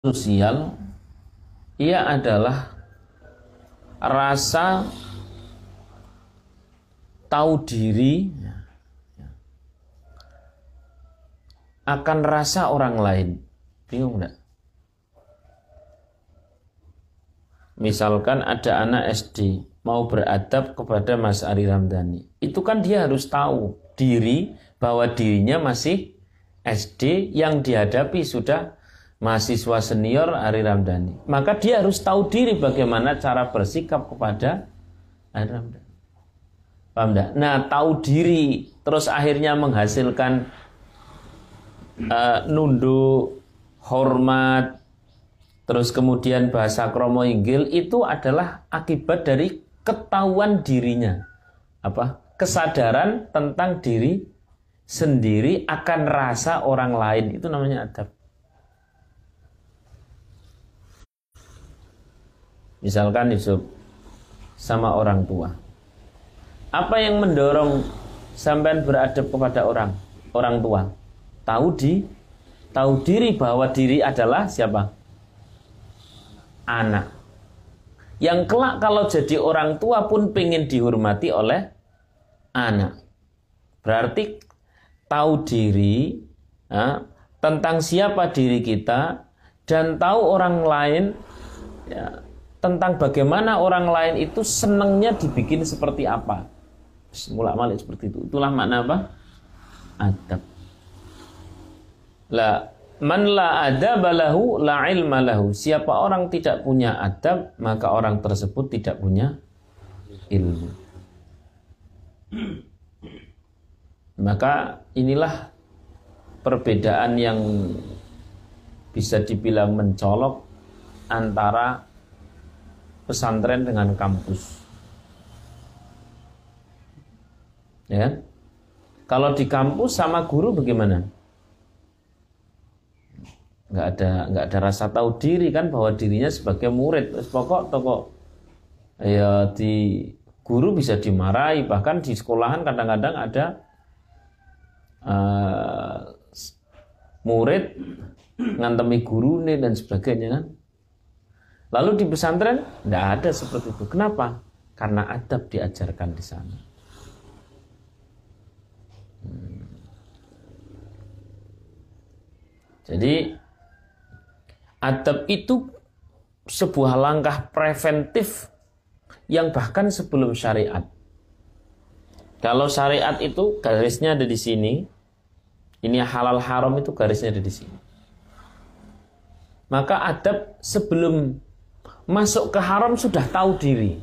sosial ia adalah rasa tahu diri akan rasa orang lain. Bingung enggak? Misalkan ada anak SD mau beradab kepada Mas Ari Ramdhani. Itu kan dia harus tahu diri bahwa dirinya masih SD yang dihadapi sudah mahasiswa senior Ari Ramdhani. Maka dia harus tahu diri bagaimana cara bersikap kepada Ari Ramdhani. Paham enggak? Nah, tahu diri terus akhirnya menghasilkan uh, nunduk, hormat, terus kemudian bahasa kromo inggil itu adalah akibat dari ketahuan dirinya. Apa? Kesadaran tentang diri sendiri akan rasa orang lain itu namanya adab. Misalkan Yusuf sama orang tua. Apa yang mendorong sampean beradab kepada orang orang tua? Tahu di tahu diri bahwa diri adalah siapa? anak. Yang kelak kalau jadi orang tua pun pengen dihormati oleh anak. Berarti tahu diri ya, tentang siapa diri kita dan tahu orang lain ya, tentang bagaimana orang lain itu senangnya dibikin seperti apa. Mulak malik seperti itu. Itulah makna apa? Adab. Lah Man la adab lahu la ilma lahu. Siapa orang tidak punya adab, maka orang tersebut tidak punya ilmu. Maka inilah perbedaan yang bisa dibilang mencolok antara pesantren dengan kampus. Ya. Kalau di kampus sama guru bagaimana? nggak ada nggak ada rasa tahu diri kan bahwa dirinya sebagai murid pokok toko ya di guru bisa dimarahi bahkan di sekolahan kadang-kadang ada uh, murid ngantemi guru nih dan sebagainya kan lalu di pesantren nggak ada seperti itu kenapa karena adab diajarkan di sana hmm. jadi Adab itu sebuah langkah preventif yang bahkan sebelum syariat. Kalau syariat itu garisnya ada di sini, ini halal haram itu garisnya ada di sini. Maka adab sebelum masuk ke haram sudah tahu diri.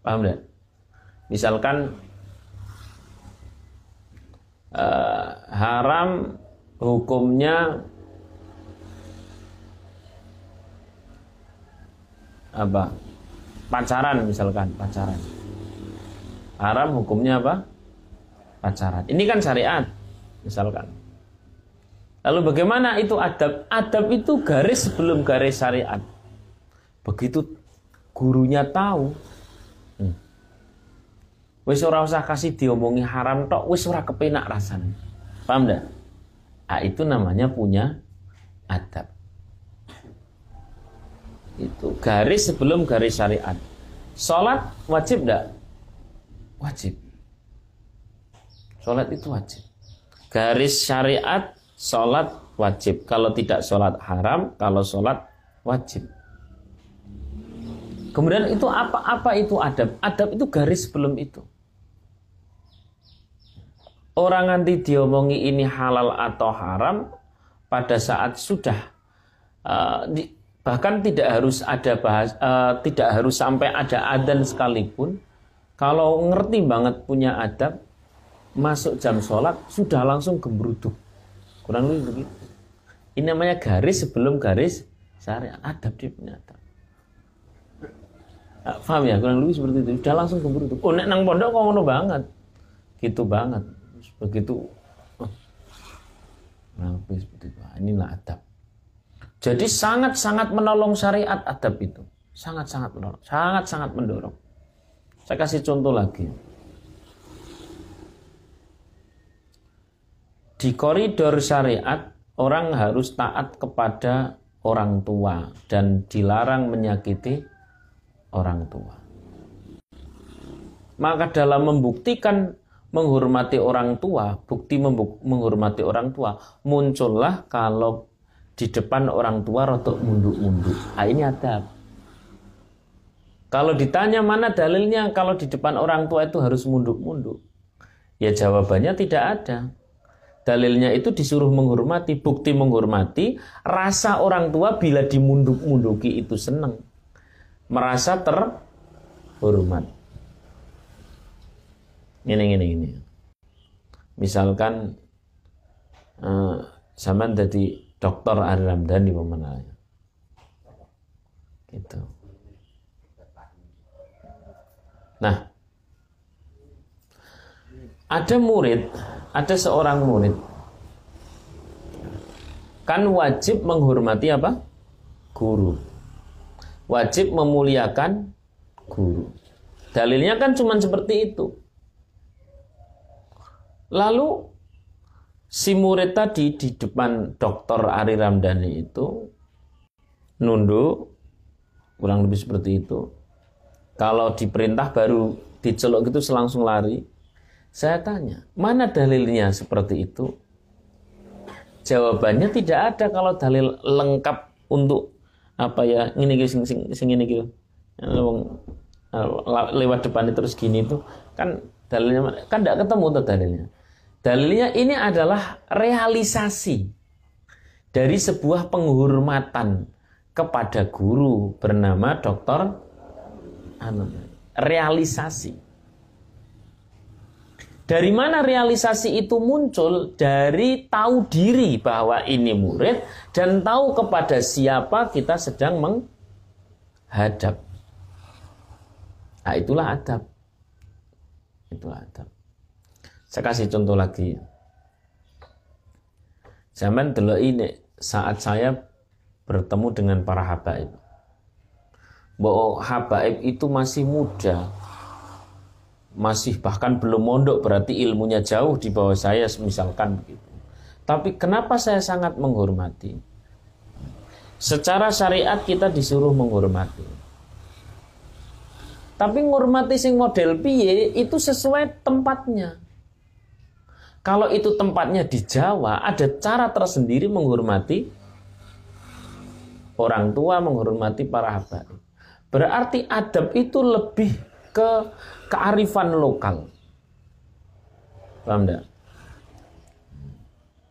Paham tidak? Misalkan uh, haram hukumnya apa? Pacaran misalkan pacaran. Haram hukumnya apa? Pacaran. Ini kan syariat misalkan. Lalu bagaimana itu adab? Adab itu garis sebelum garis syariat begitu gurunya tahu hmm. wis ora usah kasih diomongi haram tok wis ora kepenak rasanya paham enggak ah, itu namanya punya adab itu garis sebelum garis syariat. Sholat wajib enggak? Wajib. Sholat itu wajib. Garis syariat sholat wajib. Kalau tidak sholat haram, kalau sholat wajib. Kemudian itu apa-apa itu adab? Adab itu garis sebelum itu. Orang nanti diomongi ini halal atau haram pada saat sudah di, bahkan tidak harus ada bahas uh, tidak harus sampai ada adan sekalipun kalau ngerti banget punya adab masuk jam sholat sudah langsung gembruduk kurang lebih begitu ini namanya garis sebelum garis syariat adab dia punya adab paham ya kurang lebih seperti itu sudah langsung gembruduk oh nek nang pondok kok ngono banget gitu banget begitu nah, seperti itu inilah adab jadi sangat-sangat menolong syariat adab itu. Sangat-sangat menolong. Sangat-sangat mendorong. Saya kasih contoh lagi. Di koridor syariat, orang harus taat kepada orang tua dan dilarang menyakiti orang tua. Maka dalam membuktikan menghormati orang tua, bukti menghormati orang tua muncullah kalau di depan orang tua rotok munduk-munduk. Nah, ini adab. Kalau ditanya mana dalilnya kalau di depan orang tua itu harus munduk-munduk? Ya jawabannya tidak ada. Dalilnya itu disuruh menghormati, bukti menghormati, rasa orang tua bila dimunduk-munduki itu senang. Merasa terhormat. Ini, ini, ini. Misalkan uh, zaman jadi dokter Ari Ramdhani pemenangnya. Gitu. Nah, ada murid, ada seorang murid kan wajib menghormati apa? Guru. Wajib memuliakan guru. Dalilnya kan cuma seperti itu. Lalu si murid tadi di depan dokter Ari Ramdhani itu nunduk kurang lebih seperti itu kalau diperintah baru diceluk gitu selangsung lari saya tanya mana dalilnya seperti itu jawabannya tidak ada kalau dalil lengkap untuk apa ya ini sing sing sing ini gitu lewat depan itu terus gini itu kan dalilnya kan tidak ketemu tuh dalilnya Dalilnya ini adalah realisasi dari sebuah penghormatan kepada guru bernama Dr. Realisasi. Dari mana realisasi itu muncul? Dari tahu diri bahwa ini murid dan tahu kepada siapa kita sedang menghadap. Nah, itulah adab. Itulah adab. Saya kasih contoh lagi. Zaman dulu ini saat saya bertemu dengan para habaib. Bahwa habaib itu masih muda. Masih bahkan belum mondok berarti ilmunya jauh di bawah saya misalkan begitu. Tapi kenapa saya sangat menghormati? Secara syariat kita disuruh menghormati. Tapi menghormati sing model piye itu sesuai tempatnya. Kalau itu tempatnya di Jawa, ada cara tersendiri menghormati orang tua, menghormati para habaib. Berarti adab itu lebih ke kearifan lokal. Paham tidak?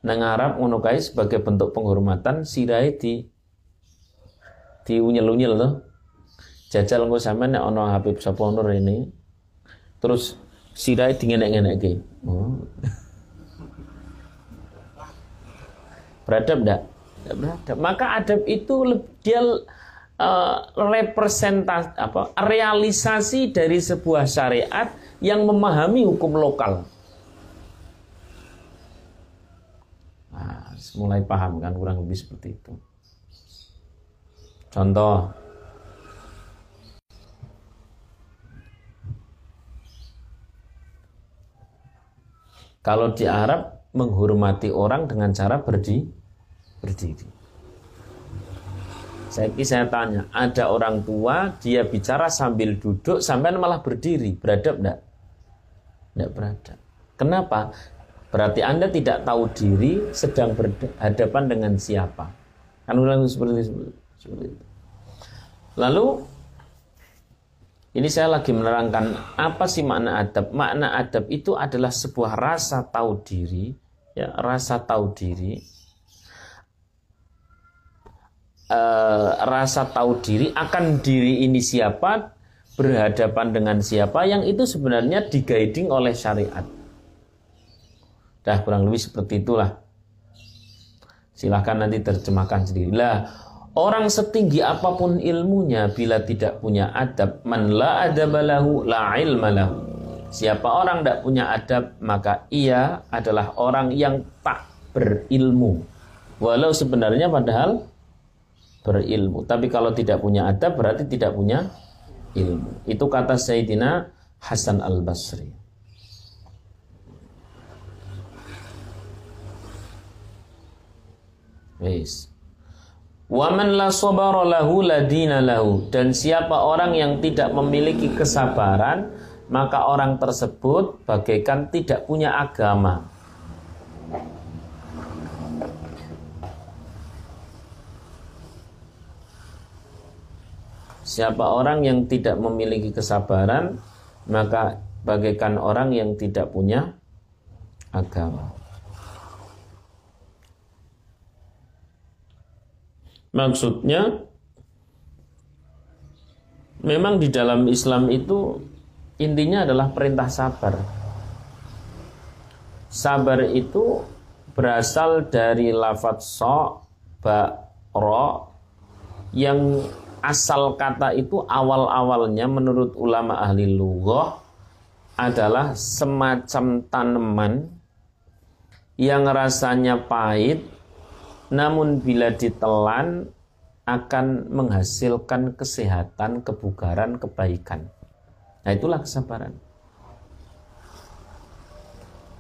Nang Arab ngonokai sebagai bentuk penghormatan sirai di di unyel-unyel loh. Jajal engko sampean nek ana Habib sapa ini. Terus sirai dingenek-ngenekke. Oh. Beradab? Enggak beradab. Maka adab itu dia uh, representasi apa realisasi dari sebuah syariat yang memahami hukum lokal. Nah, mulai paham kan kurang lebih seperti itu. Contoh Kalau di Arab menghormati orang dengan cara berdiri berdiri. Saya saya tanya, ada orang tua dia bicara sambil duduk sampai malah berdiri, beradab enggak? Enggak beradab. Kenapa? Berarti Anda tidak tahu diri sedang berhadapan dengan siapa. Kan ulang seperti, seperti itu. Lalu ini saya lagi menerangkan apa sih makna adab. Makna adab itu adalah sebuah rasa tahu diri, ya, rasa tahu diri uh, rasa tahu diri akan diri ini siapa, berhadapan dengan siapa yang itu sebenarnya diguiding oleh syariat. Dah kurang lebih seperti itulah. Silahkan nanti terjemahkan sendiri. Lah, orang setinggi apa pun ilmunya bila tidak punya adab, man la adabalahu la ilmalahu. Siapa orang tidak punya adab, maka ia adalah orang yang tak berilmu. Walau sebenarnya padahal berilmu. Tapi kalau tidak punya adab berarti tidak punya ilmu. Itu kata Sayyidina Hasan Al-Basri. Wis. Waman la sabara lahu ladina lahu dan siapa orang yang tidak memiliki kesabaran maka orang tersebut bagaikan tidak punya agama. Siapa orang yang tidak memiliki kesabaran maka bagaikan orang yang tidak punya agama. Maksudnya memang di dalam Islam itu intinya adalah perintah sabar. Sabar itu berasal dari lafadz so, ba, ro yang asal kata itu awal-awalnya menurut ulama ahli lughah adalah semacam tanaman yang rasanya pahit namun bila ditelan akan menghasilkan kesehatan, kebugaran, kebaikan. Nah itulah kesabaran.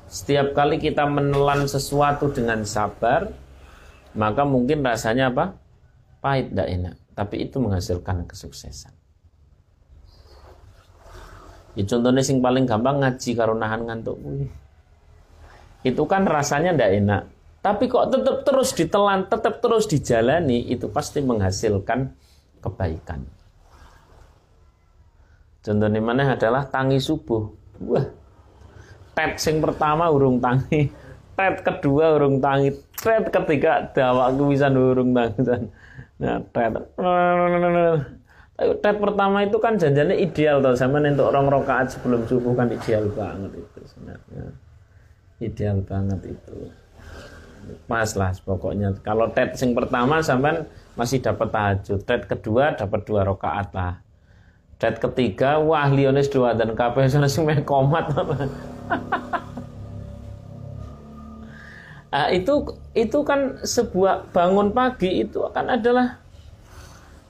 Setiap kali kita menelan sesuatu dengan sabar, maka mungkin rasanya apa? Pahit, tidak enak. Tapi itu menghasilkan kesuksesan. Ya, contohnya sing paling gampang ngaji karo nahan ngantuk. Itu kan rasanya tidak enak tapi kok tetap terus ditelan, tetap terus dijalani, itu pasti menghasilkan kebaikan. Contohnya mana adalah tangi subuh. Wah, tet sing pertama urung tangi, tet kedua urung tangi, tet ketiga dawak bisa urung tangi. Nah, tet. Tet pertama itu kan janjinya ideal tuh sama untuk orang rokaat sebelum subuh kan ideal banget itu sebenarnya. Ideal banget itu. Pas lah pokoknya. Kalau tet sing pertama sampai masih dapat tahajud. Tet kedua dapat dua rakaat lah. Tet ketiga wah Lionis dua dan kabeh sing komat nah, itu itu kan sebuah bangun pagi itu akan adalah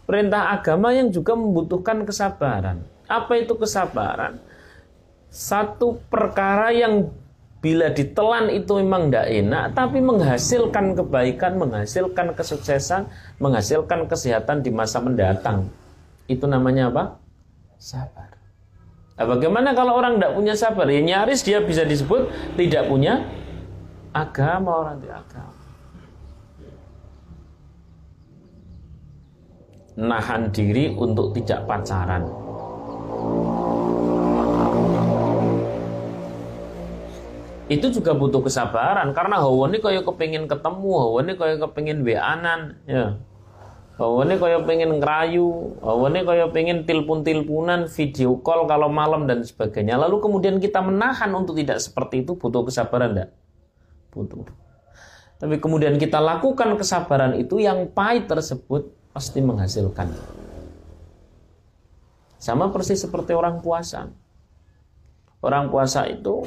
perintah agama yang juga membutuhkan kesabaran apa itu kesabaran satu perkara yang bila ditelan itu memang tidak enak, tapi menghasilkan kebaikan, menghasilkan kesuksesan, menghasilkan kesehatan di masa mendatang. Itu namanya apa? Sabar. Nah, bagaimana kalau orang tidak punya sabar? Ya nyaris dia bisa disebut tidak punya agama orang tidak agama. Nahan diri untuk tidak pacaran. itu juga butuh kesabaran karena hawa ini kaya kepingin ketemu hawa ini kaya kepingin beanan ya hawa ini kaya pengen ngerayu hawa ini kaya pengen tilpun-tilpunan video call kalau malam dan sebagainya lalu kemudian kita menahan untuk tidak seperti itu butuh kesabaran enggak? Butuh tapi kemudian kita lakukan kesabaran itu yang pahit tersebut pasti menghasilkan sama persis seperti orang puasa orang puasa itu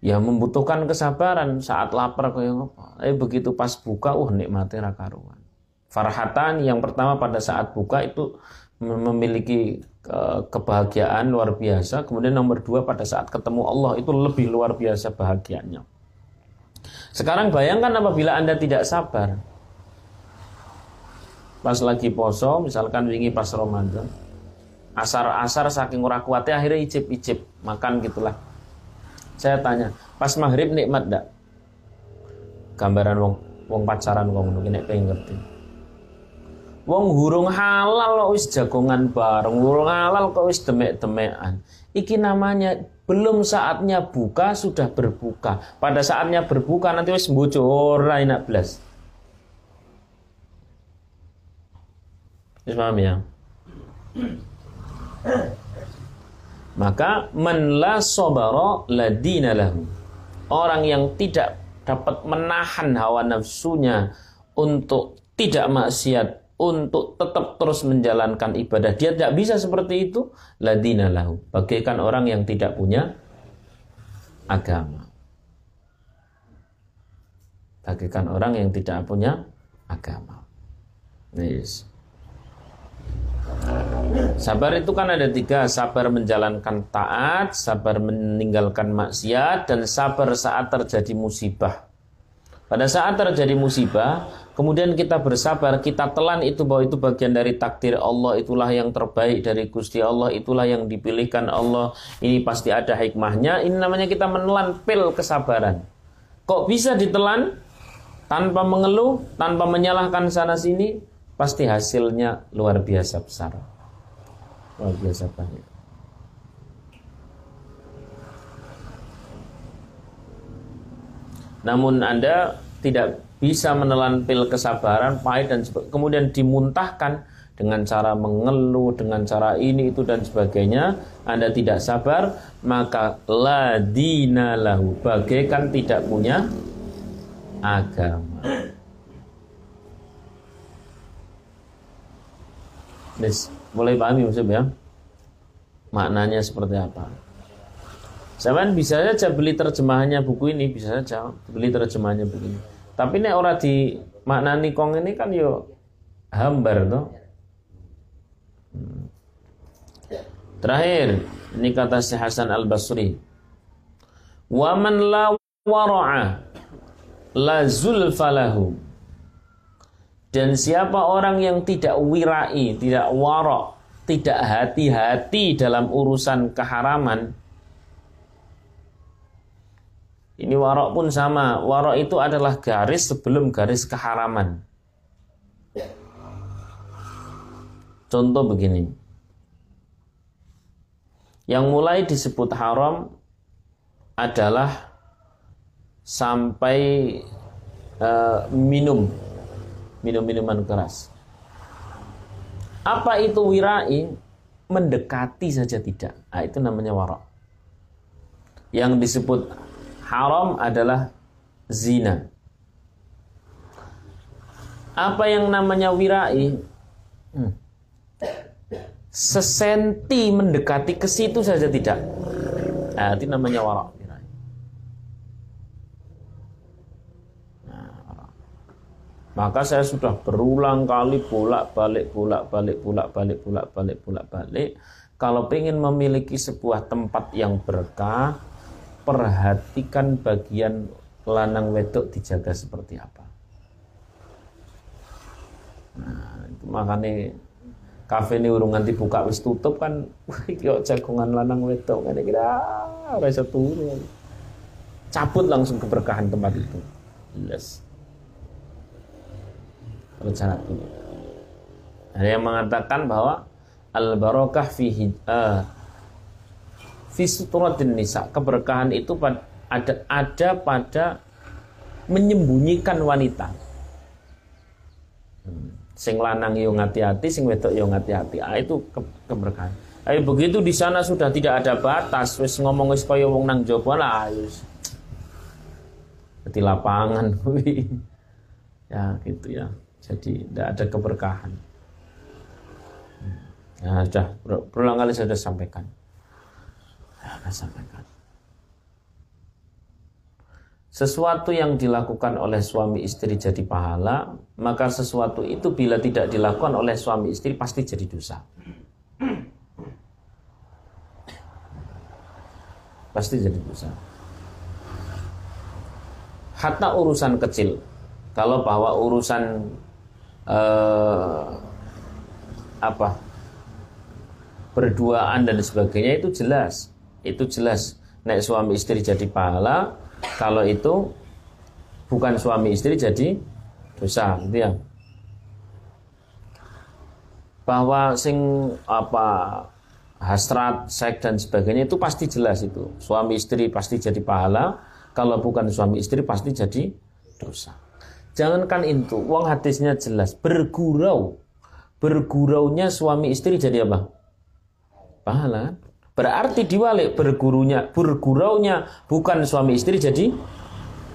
ya membutuhkan kesabaran saat lapar kayak apa. Eh begitu pas buka, uh nikmati rakaruan. Farhatan yang pertama pada saat buka itu memiliki kebahagiaan luar biasa. Kemudian nomor dua pada saat ketemu Allah itu lebih luar biasa bahagianya. Sekarang bayangkan apabila anda tidak sabar. Pas lagi poso, misalkan wingi pas Ramadan, asar-asar saking ora kuatnya akhirnya icip-icip makan gitulah saya tanya, pas maghrib nikmat dak? Gambaran wong wong pacaran wong ngono nek pengen ngerti. Wong hurung halal kok wis jagongan bareng, hurung halal kok wis demek-demekan. Iki namanya belum saatnya buka sudah berbuka. Pada saatnya berbuka nanti wis mbojo ora enak blas. Paham ya? Maka man la sabara ladina lahu. Orang yang tidak dapat menahan hawa nafsunya untuk tidak maksiat, untuk tetap terus menjalankan ibadah. Dia tidak bisa seperti itu, ladina lahu. Bagaikan orang yang tidak punya agama. Bagaikan orang yang tidak punya agama. Yes. Sabar itu kan ada tiga Sabar menjalankan taat Sabar meninggalkan maksiat Dan sabar saat terjadi musibah Pada saat terjadi musibah, kemudian kita bersabar, kita telan itu bahwa itu bagian dari takdir Allah, itulah yang terbaik dari Gusti Allah, itulah yang dipilihkan Allah. Ini pasti ada hikmahnya. Ini namanya kita menelan pil kesabaran. Kok bisa ditelan tanpa mengeluh, tanpa menyalahkan sana sini? Pasti hasilnya luar biasa besar. Luar biasa banyak. Namun Anda tidak bisa menelan pil kesabaran, pahit dan kemudian dimuntahkan dengan cara mengeluh, dengan cara ini itu dan sebagainya, Anda tidak sabar, maka ladina lahu bagaikan tidak punya agama. Yes, mulai pahami maksudnya? Maknanya seperti apa? Zaman bisa saja beli terjemahannya buku ini, bisa saja beli terjemahannya buku ini. Tapi nek ora di maknani kong ini kan yo hambar tuh. Hmm. Terakhir, ini kata si Hasan Al Basri. Waman la wara'a la zulfalahu. Dan siapa orang yang tidak wirai, tidak warok, tidak hati-hati dalam urusan keharaman, ini warok pun sama. Warok itu adalah garis sebelum garis keharaman. Contoh begini. Yang mulai disebut haram adalah sampai uh, minum minum minuman keras. Apa itu wirai? Mendekati saja tidak. Nah, itu namanya warok. Yang disebut haram adalah zina. Apa yang namanya wirai? Hmm. Sesenti mendekati ke situ saja tidak. Nah, itu namanya warak. Nah, Maka saya sudah berulang kali bolak-balik, bolak-balik, bolak-balik, bolak-balik, bolak-balik. Kalau ingin memiliki sebuah tempat yang berkah, perhatikan bagian lanang wedok dijaga seperti apa. Nah, itu makanya kafe ini urung nganti buka wis tutup kan yuk jagongan lanang wedok kan kira ora iso turu. Cabut langsung keberkahan tempat itu. Yes. Rencana dulu. Ada yang mengatakan bahwa al barokah fi uh, Fisuturatin nisa keberkahan itu ada ada pada menyembunyikan wanita. Hmm. sing lanang yo hati-hati sing wedok yo hati-hati ah, itu ke keberkahan. Ayo begitu di sana sudah tidak ada batas wis ngomong wis kaya wong nang jaba lah wis. Di lapangan ya gitu ya. Jadi tidak ada keberkahan. Ya sudah. Berulang kali saya sudah sampaikan akan sampaikan. Sesuatu yang dilakukan oleh suami istri jadi pahala, maka sesuatu itu bila tidak dilakukan oleh suami istri pasti jadi dosa. Pasti jadi dosa. Hatta urusan kecil, kalau bahwa urusan eh, apa berduaan dan sebagainya itu jelas itu jelas. Naik suami istri jadi pahala kalau itu bukan suami istri jadi dosa gitu ya. Bahwa sing apa hasrat seks dan sebagainya itu pasti jelas itu. Suami istri pasti jadi pahala kalau bukan suami istri pasti jadi dosa. Jangankan itu uang hadisnya jelas. Bergurau. Berguraunya suami istri jadi apa? Pahala Berarti diwalik bergurunya, berguraunya bukan suami istri jadi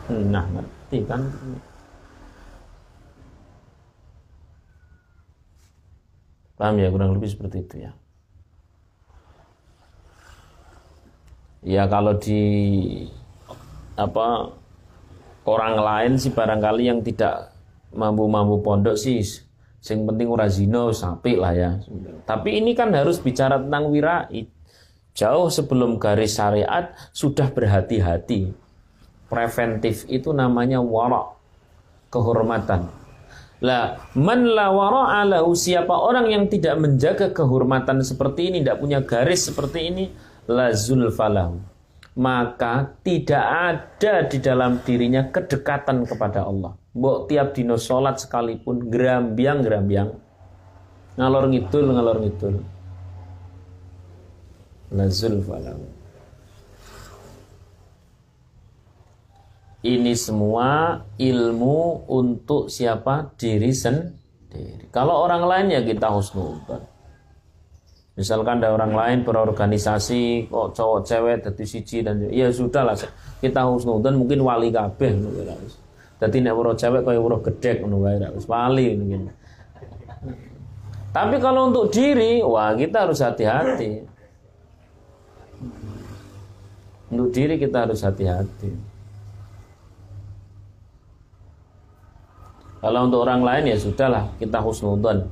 nah ngerti kan Paham ya kurang lebih seperti itu ya. Ya kalau di apa orang lain sih barangkali yang tidak mampu-mampu pondok sih sing penting ora zina sapi lah ya. Tapi ini kan harus bicara tentang wirai Jauh sebelum garis syariat sudah berhati-hati. Preventif itu namanya warak. kehormatan. Lah, man la wara'alahu siapa orang yang tidak menjaga kehormatan seperti ini, tidak punya garis seperti ini, la zulfalahu. Maka tidak ada di dalam dirinya kedekatan kepada Allah. Mbok tiap dino sholat sekalipun gerambiang gerambiang ngalor ngidul ngalor ngidul. La zulfalahu. Ini semua ilmu untuk siapa? Diri sendiri. Kalau orang lain ya kita husnudzon. Misalkan ada orang lain berorganisasi kok cowok cewek jadi siji dan ya sudah lah kita husnudzon mungkin wali kabeh Jadi nek cewek kaya weruh gedek ngono wae wis wali mungkin. Tapi kalau untuk diri, wah kita harus hati-hati. Untuk diri kita harus hati-hati. Kalau untuk orang lain ya sudahlah kita husnudon.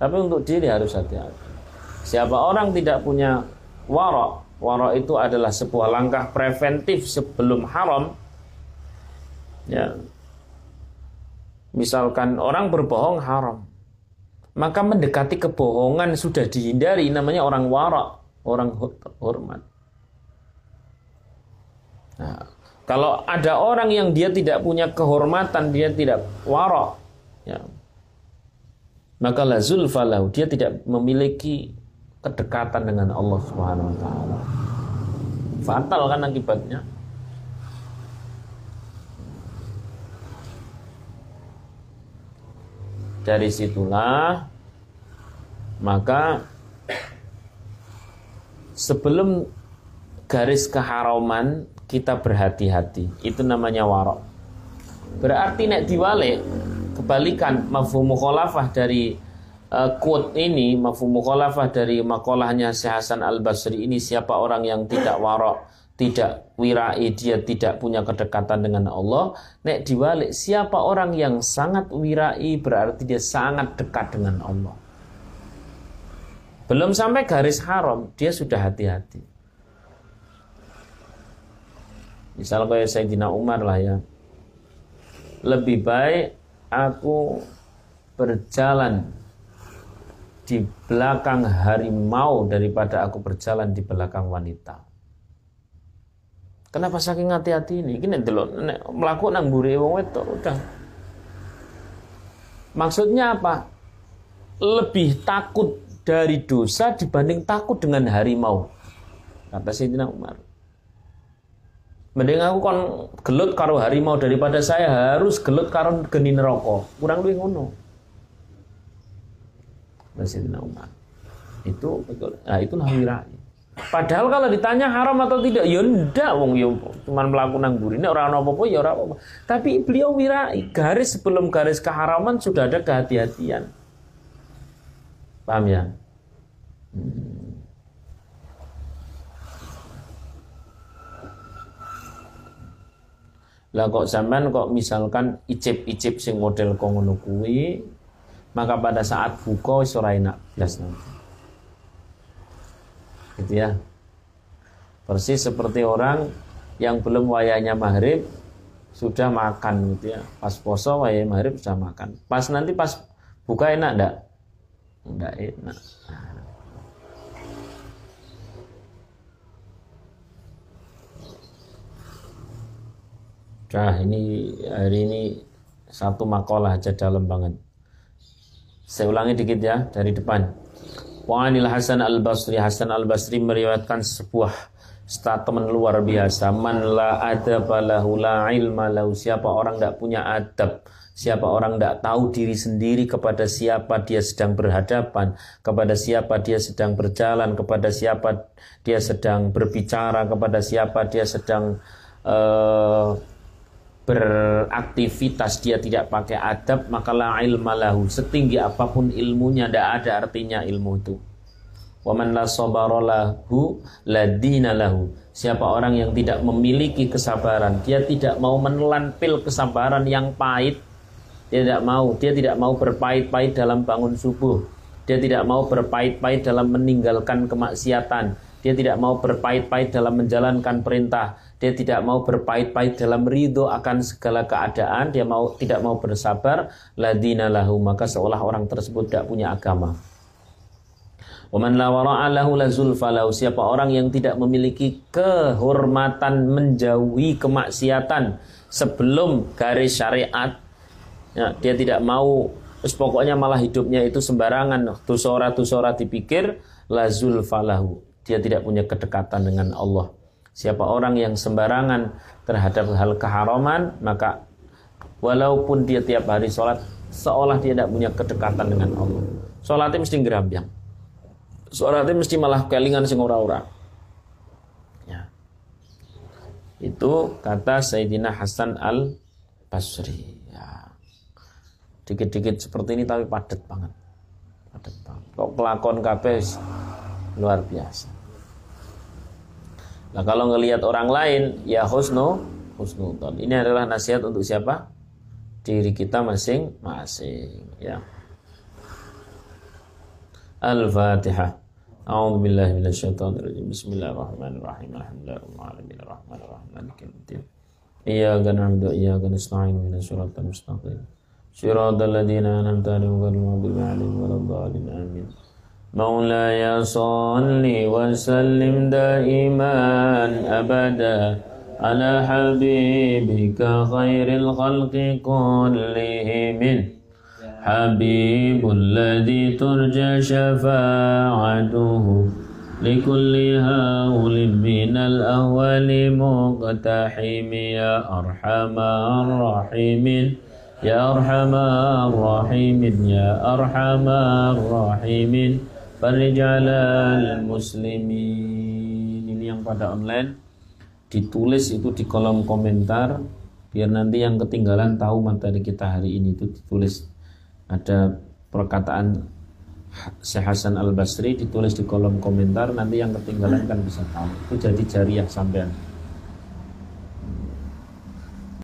Tapi untuk diri harus hati-hati. Siapa orang tidak punya warok, warok itu adalah sebuah langkah preventif sebelum haram. Ya. Misalkan orang berbohong haram. Maka mendekati kebohongan sudah dihindari namanya orang warok, orang hormat. Nah, kalau ada orang yang dia tidak punya kehormatan, dia tidak warok, ya, maka lazul falahu dia tidak memiliki kedekatan dengan Allah Subhanahu wa taala. Fatal kan akibatnya. Dari situlah maka sebelum garis keharaman kita berhati-hati. Itu namanya warok. Berarti nek diwale kebalikan mafhum mukhalafah dari uh, quote ini, mafhum mukhalafah dari makolahnya Syekh Hasan Al-Basri ini siapa orang yang tidak warok, tidak wirai, dia tidak punya kedekatan dengan Allah. Nek diwalik siapa orang yang sangat wirai berarti dia sangat dekat dengan Allah. Belum sampai garis haram, dia sudah hati-hati. Misal kayak Sayyidina Umar lah ya. Lebih baik aku berjalan di belakang harimau daripada aku berjalan di belakang wanita. Kenapa saking hati-hati ini? Ini dulu melakukan nang buri wong wedok udah. Maksudnya apa? Lebih takut dari dosa dibanding takut dengan harimau. Kata Sayyidina Umar. Mending aku kon gelut karo harimau daripada saya harus gelut karo geni neraka. Kurang lebih ngono. Sayyidina Umar. Itu betul. Nah, itu wirai. Padahal kalau ditanya haram atau tidak, ya ndak wong ya cuman melakukan ini orang apa-apa ya orang apa-apa. Tapi beliau wirai, garis sebelum garis keharaman sudah ada kehati-hatian. Paham ya? Hmm. Lah kok zaman kok misalkan icip-icip sing model kok ngono kuwi, maka pada saat buka wis ora enak nanti. Gitu ya. Persis seperti orang yang belum wayahnya maghrib sudah makan gitu ya. Pas poso wayah maghrib sudah makan. Pas nanti pas buka enak enggak? Enggak enak. Ini hari ini satu makalah aja dalam banget. Saya ulangi dikit ya dari depan. Wa'anil Hasan al-Basri Hasan al-Basri meriwayatkan sebuah statement luar biasa. Man la adab lahu la ilma lahu. Siapa orang tidak punya adab, siapa orang tidak tahu diri sendiri kepada siapa dia sedang berhadapan, kepada siapa dia sedang berjalan, kepada siapa dia sedang berbicara, kepada siapa dia sedang uh, beraktivitas dia tidak pakai adab maka la ilma lahu. Setinggi apa pun ilmunya tidak ada artinya ilmu itu. Waman la sabara lahu ladina lahu. Siapa orang yang tidak memiliki kesabaran dia tidak mau menelan pil kesabaran yang pahit. Dia tidak mau dia tidak mau berpahit-pahit dalam bangun subuh. Dia tidak mau berpahit-pahit dalam meninggalkan kemaksiatan. Dia tidak mau berpahit-pahit dalam menjalankan perintah dia tidak mau berpahit-pahit dalam ridho akan segala keadaan, dia mau tidak mau bersabar, ladina lahu maka seolah orang tersebut tidak punya agama. Waman la wara'alahu la zulfalau. Siapa orang yang tidak memiliki kehormatan menjauhi kemaksiatan sebelum garis syariat, ya, dia tidak mau Terus pokoknya malah hidupnya itu sembarangan, tusora-tusora dipikir, lazul falahu. Dia tidak punya kedekatan dengan Allah. Siapa orang yang sembarangan terhadap hal keharaman, maka walaupun dia tiap hari sholat, seolah dia tidak punya kedekatan dengan Allah. Sholatnya mesti gerambiang. Sholatnya mesti malah kelingan sing ora-ora. Ya. Itu kata Sayyidina Hasan al-Basri dikit-dikit seperti ini tapi padat banget padat banget kok kelakon kabeh luar biasa nah kalau ngelihat orang lain ya husnu husnuton ini adalah nasihat untuk siapa diri kita masing-masing ya Al-Fatihah أعوذ بالله من الشيطان الرجيم بسم الله الرحمن الرحيم الحمد لله رب العالمين الرحمن الرحيم مالك يوم الدين إياك نعبد وإياك نستعين من الصراط المستقيم صراط الذين أنعمت عليهم غير المغضوب عليهم ولا الضالين آمين مولاي صل وسلم دائما أبدا على حبيبك خير الخلق كلهم. حبيب الذي ترجى شفاعته لكل هول من الأول مقتحم. يا أرحم الراحمين Ya Arhamar Rahimin Ya Arhamar Rahimin Farijalal Muslimin. Ini yang pada online. Ditulis itu di kolom komentar Biar nanti yang ketinggalan tahu materi kita hari ini itu ditulis. Ada perkataan Syekh Hasan Al Basri ditulis di kolom komentar nanti yang ketinggalan kan bisa tahu. Itu jadi jariah sampean